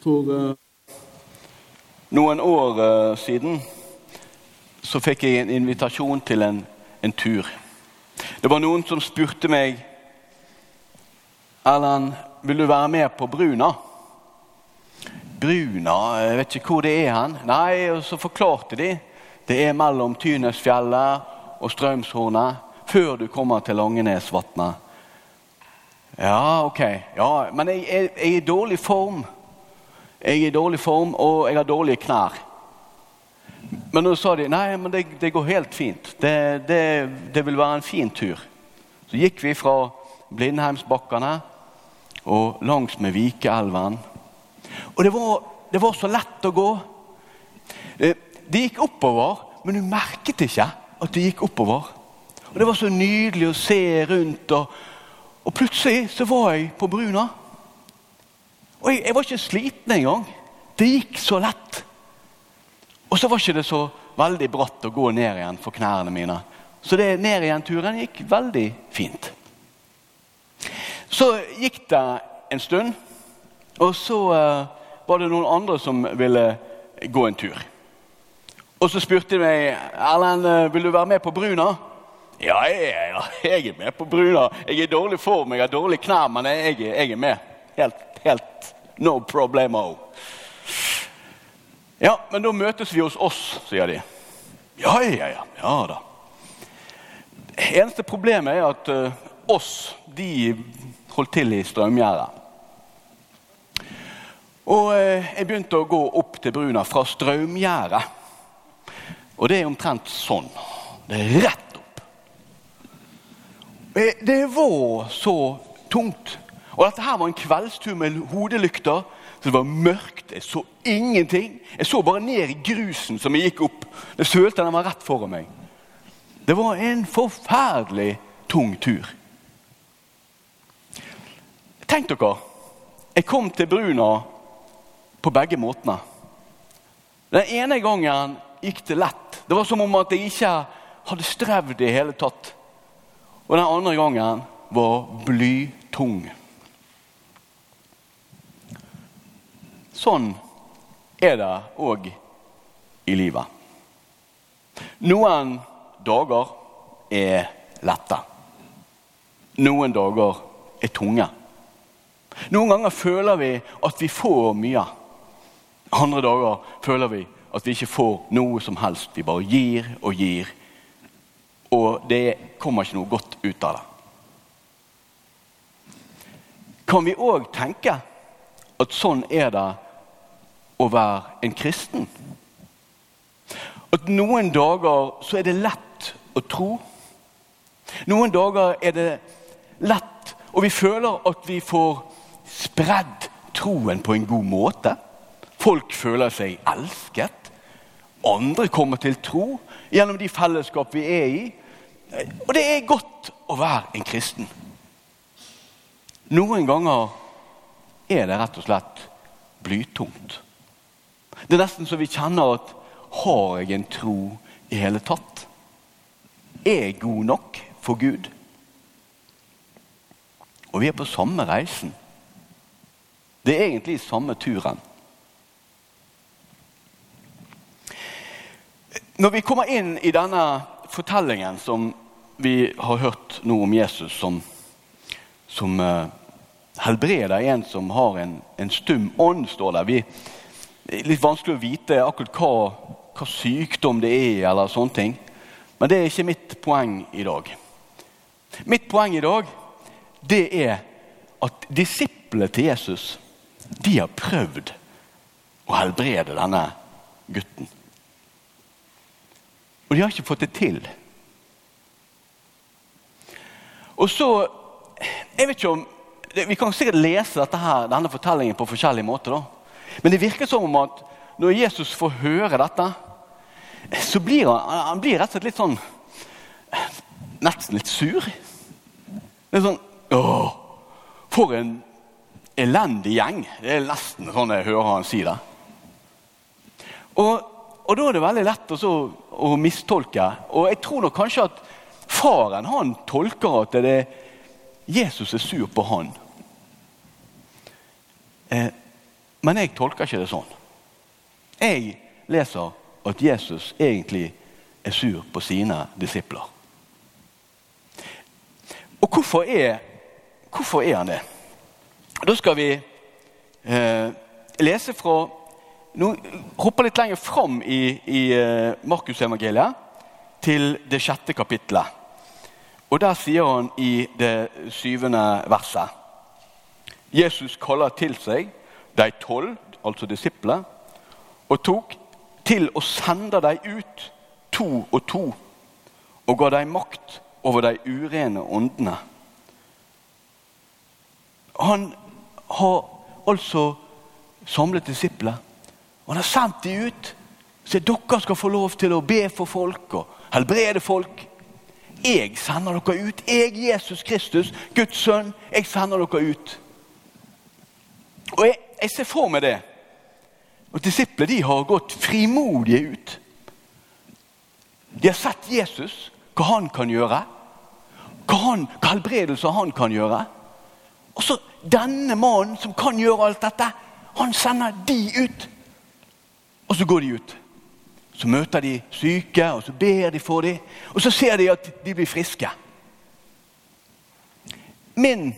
For eh, noen år eh, siden så fikk jeg en invitasjon til en, en tur. Det var noen som spurte meg Erland, vil du være med på Bruna? Bruna, jeg vet ikke hvor det er hen. Nei, og så forklarte de. Det er mellom Tynesfjellet og Strømshornet, før du kommer til Langenesvatnet. Ja, ok. Ja, men jeg er i dårlig form. Jeg er i dårlig form, og jeg har dårlige knær. Men nå sa de nei, men det, det går helt fint. Det, det, det, vil være en fin tur. Så gikk vi fra Blindheimsbakkene og langs med Vikeelven. Og det var, det var, så lett å gå. Det, det gikk oppover, men du merket ikke at det gikk oppover. Og Det var så nydelig å se rundt. og og plutselig så var jeg på Bruna. Og jeg, jeg var ikke sliten engang. Det gikk så lett. Og så var ikke det så veldig bratt å gå ned igjen for knærne mine. Så det ned igjen-turen gikk veldig fint. Så gikk det en stund, og så uh, var det noen andre som ville gå en tur. Og så spurte de meg Erlend, eh, vil du være med på Bruna. Ja, jeg, jeg, er med på Bruna. Jeg er i dårlig form, jeg har dårlige knær, men jeg, jeg, er med. Helt, helt no problemo. Ja, men da møtes vi hos oss, sier de. Ja, ja, ja. Ja da. Eneste problemet er at uh, oss, de holdt til i strømgjerdet. Og uh, jeg begynte å gå opp til Bruna fra strømgjerdet. Og det er omtrent sånn. Det er rett opp. det var så tungt. Og dette her var en kveldstur med hodelykter. Så det var mørkt. Jeg så ingenting. Jeg så bare ned i grusen som jeg gikk opp. Det sølte den var rett foran meg. Det var en forferdelig tung tur. Tenk dere. Jeg kom til Bruna på begge måtene. Den ene gangen gikk det lett. Det var som om at jeg ikke hadde strevd i hele tatt. Og den andre gangen var blytung. Sånn er det òg i livet. Noen dager er lette. Noen dager er tunge. Noen ganger føler vi at vi får mye. Andre dager føler vi at vi ikke får noe som helst. Vi bare gir og gir og det kommer ikke noe godt ut av det. Kan vi òg tenke at sånn er det å være en kristen? At noen dager så er det lett å tro. Noen dager er det lett, og vi føler at vi får spredd troen på en god måte. Folk føler seg elsket. Andre kommer til tro gjennom de fellesskap vi er i. Og det er godt å være en kristen. Noen ganger er det rett og slett blytungt. Det er nesten så vi kjenner at har jeg en tro i hele tatt? Er jeg god nok for Gud? Og vi er på samme reisen. Det er egentlig samme turen. Når vi kommer inn i denne fortellingen som vi har hørt nå om Jesus som, som uh, helbreder en som har en, en stum ånd, står det. Vi, litt vanskelig å vite akkurat hva, hva, sykdom det er, eller sånne ting. Men det er ikke mitt poeng i dag. Mitt poeng i dag det er at disiplene til Jesus de har prøvd å helbrede denne gutten. Og de har ikke fått det til. Og så jeg vet ikke om, Vi kan sikkert lese her, denne fortellingen på forskjellige måter. da. Men det virker som om at når Jesus får høre dette, så blir han, han blir rett og slett litt sånn Nesten litt sur. Er sånn Åh, for en elendig gjeng. Det er nesten sånn jeg hører han si det. Og, og da er det veldig lett å, å mistolke. Og jeg tror nok kanskje at Faren han tolker at det er Jesus er sur på han. Eh, Men jeg tolker ikke det sånn. Jeg leser at Jesus egentlig er sur på sine disipler. Og hvorfor er, hvorfor er han det? Da skal vi eh, lese fra nå hopper litt lenger fram i, i eh, Markusevangeliet, til det sjette kapitlet. Og Der sier han i det syvende verset Jesus kaller til seg de tolv, altså disipler, og tok til å sende dem ut to og to, og ga dem makt over de urene åndene. Han har altså samlet disipler. Han har sendt dem ut, så dere skal få lov til å be for folk og helbrede folk. Jeg sender dere ut. Jeg, Jesus Kristus, Guds sønn, jeg sender dere ut. Og jeg, jeg ser for meg det. Og Disiplene de har gått frimodige ut. De har sett Jesus, hva han kan gjøre. Hva, han, hva helbredelser han kan gjøre. Og så denne mannen som kan gjøre alt dette, han sender de ut. Og så går de ut. Så møter de syke, og så ber de for dem. Og så ser de at de blir friske. Min,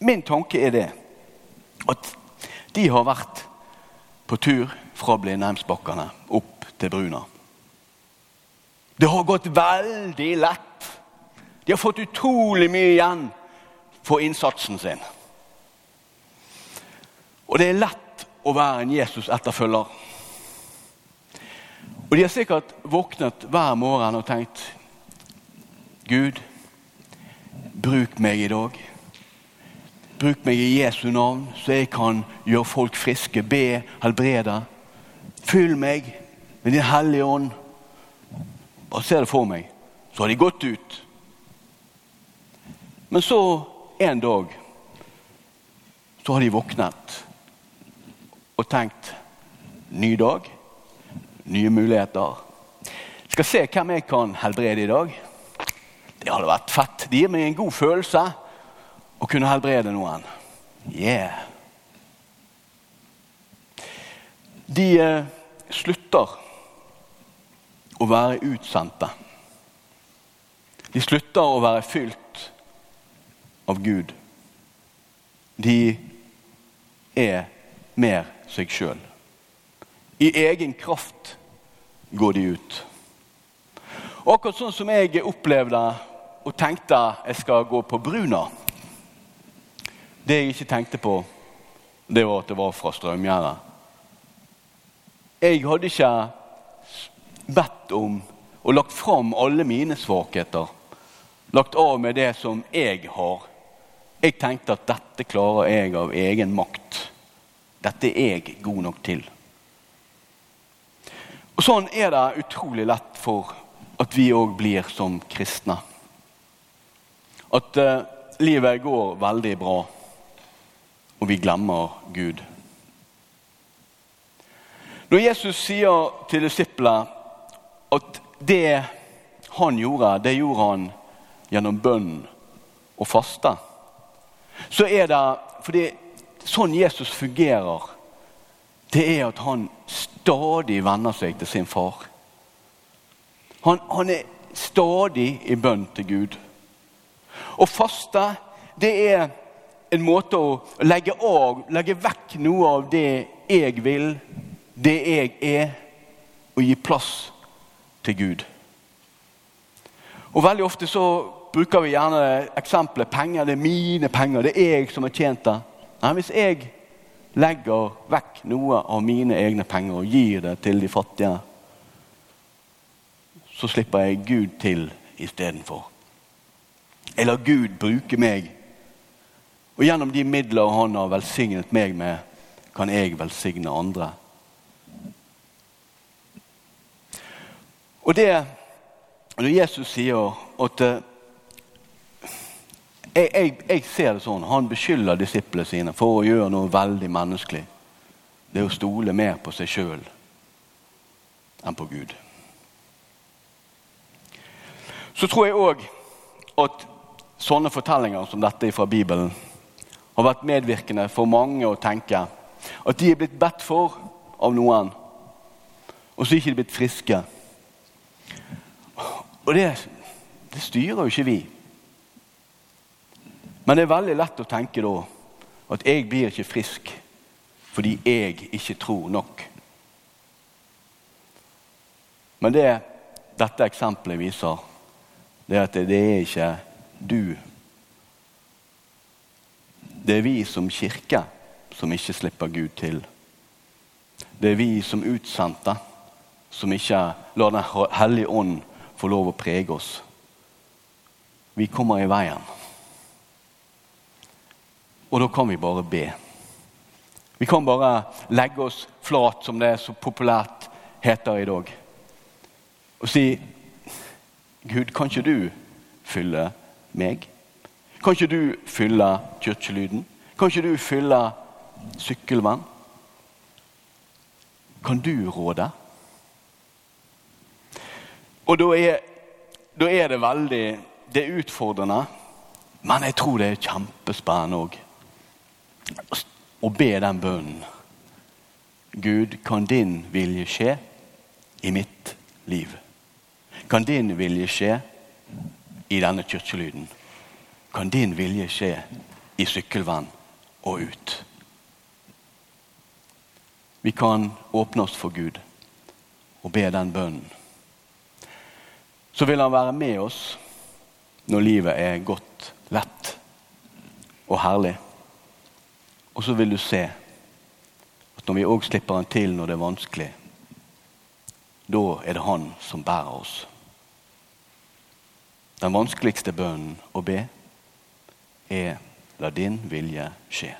min tanke er det at de har vært på tur fra Blindheimsbakkene opp til Bruna. Det har gått veldig lett. De har fått utrolig mye igjen for innsatsen sin. Og det er lett å være en Jesus-etterfølger. Og de har sikkert våknet hver morgen og tenkt Gud, bruk meg i dag. Bruk meg i Jesu navn, så jeg kan gjøre folk friske, be, helbrede. Fyll meg med Din Hellige Ånd. Bare se det for meg. Så har de gått ut. Men så en dag så har de våknet og tenkt ny dag, nye muligheter. Skal se hvem jeg kan helbrede i dag. Det hadde vært fett. Det gir meg en god følelse å kunne helbrede noen. Yeah. De eh, slutter å være utsendte. De slutter å være fylt av Gud. De er mer seg sjøl. I egen kraft går de ut. Akkurat sånn som jeg opplevde og tenkte jeg skal gå på Bruna det jeg ikke tenkte på, det var at det var fra strømgjerdet. Jeg hadde ikke bedt om og lagt fram alle mine svakheter. Lagt av med det som jeg har. Jeg tenkte at dette klarer jeg av egen makt. Dette er jeg god nok til. Og Sånn er det utrolig lett for at vi òg blir som kristne. At uh, livet går veldig bra og vi glemmer Gud. Når Jesus sier til disiplene at det han gjorde, det gjorde han gjennom bønn og faste, så er det fordi sånn Jesus fungerer, det er at han stadig venner seg til sin far. Han, han er stadig i bønn til Gud. Å faste, det er en måte å legge av, legge vekk noe av det jeg vil, det jeg er, og gi plass til Gud. Og Veldig ofte så bruker vi gjerne eksempelet penger. Det er mine penger, det er jeg som har tjent det. Nei, Hvis jeg legger vekk noe av mine egne penger og gir det til de fattige, så slipper jeg Gud til istedenfor. Jeg lar Gud bruke meg og gjennom de midler han har velsignet meg med, kan jeg velsigne andre. Og det Når Jesus sier at eh, jeg, jeg, jeg, ser det sånn Han beskylder disiplene sine for å gjøre noe veldig menneskelig. Det er å stole mer på seg sjøl enn på Gud. Så tror jeg òg at sånne fortellinger som dette fra Bibelen har vært medvirkende for mange å tenke At de er blitt bedt for av noen, og så er de ikke blitt friske. Og det, det styrer jo ikke vi. Men det er veldig lett å tenke da at jeg blir ikke frisk fordi jeg ikke tror nok. Men det dette eksempelet viser, det er at det er ikke du. Det er vi som kirke som ikke slipper Gud til. Det er vi som utsendte som ikke lar Den hellige ånd få lov å prege oss. Vi kommer i veien. Og da kan vi bare be. Vi kan bare legge oss flat, som det er så populært heter i dag, og si Gud, kan ikke du fylle meg? Kan ikke du fylle kirkelyden? Kan ikke du fylle sykkelvann? Kan du råde? Og da er, da er det veldig Det er utfordrende, men jeg tror det er kjempespennende òg. Å be den bønnen. Gud, kan din vilje skje i mitt liv? Kan din vilje skje i denne kirkelyden? Kan din vilje skje i sykkelvann og ut? Vi kan åpne oss for Gud og be den bønnen så vil han være med oss når livet er godt, lett og herlig. Og så vil du se at når vi òg slipper han til når det er vanskelig, da er det han som bærer oss. Den vanskeligste bønnen å be er la din vilje skje.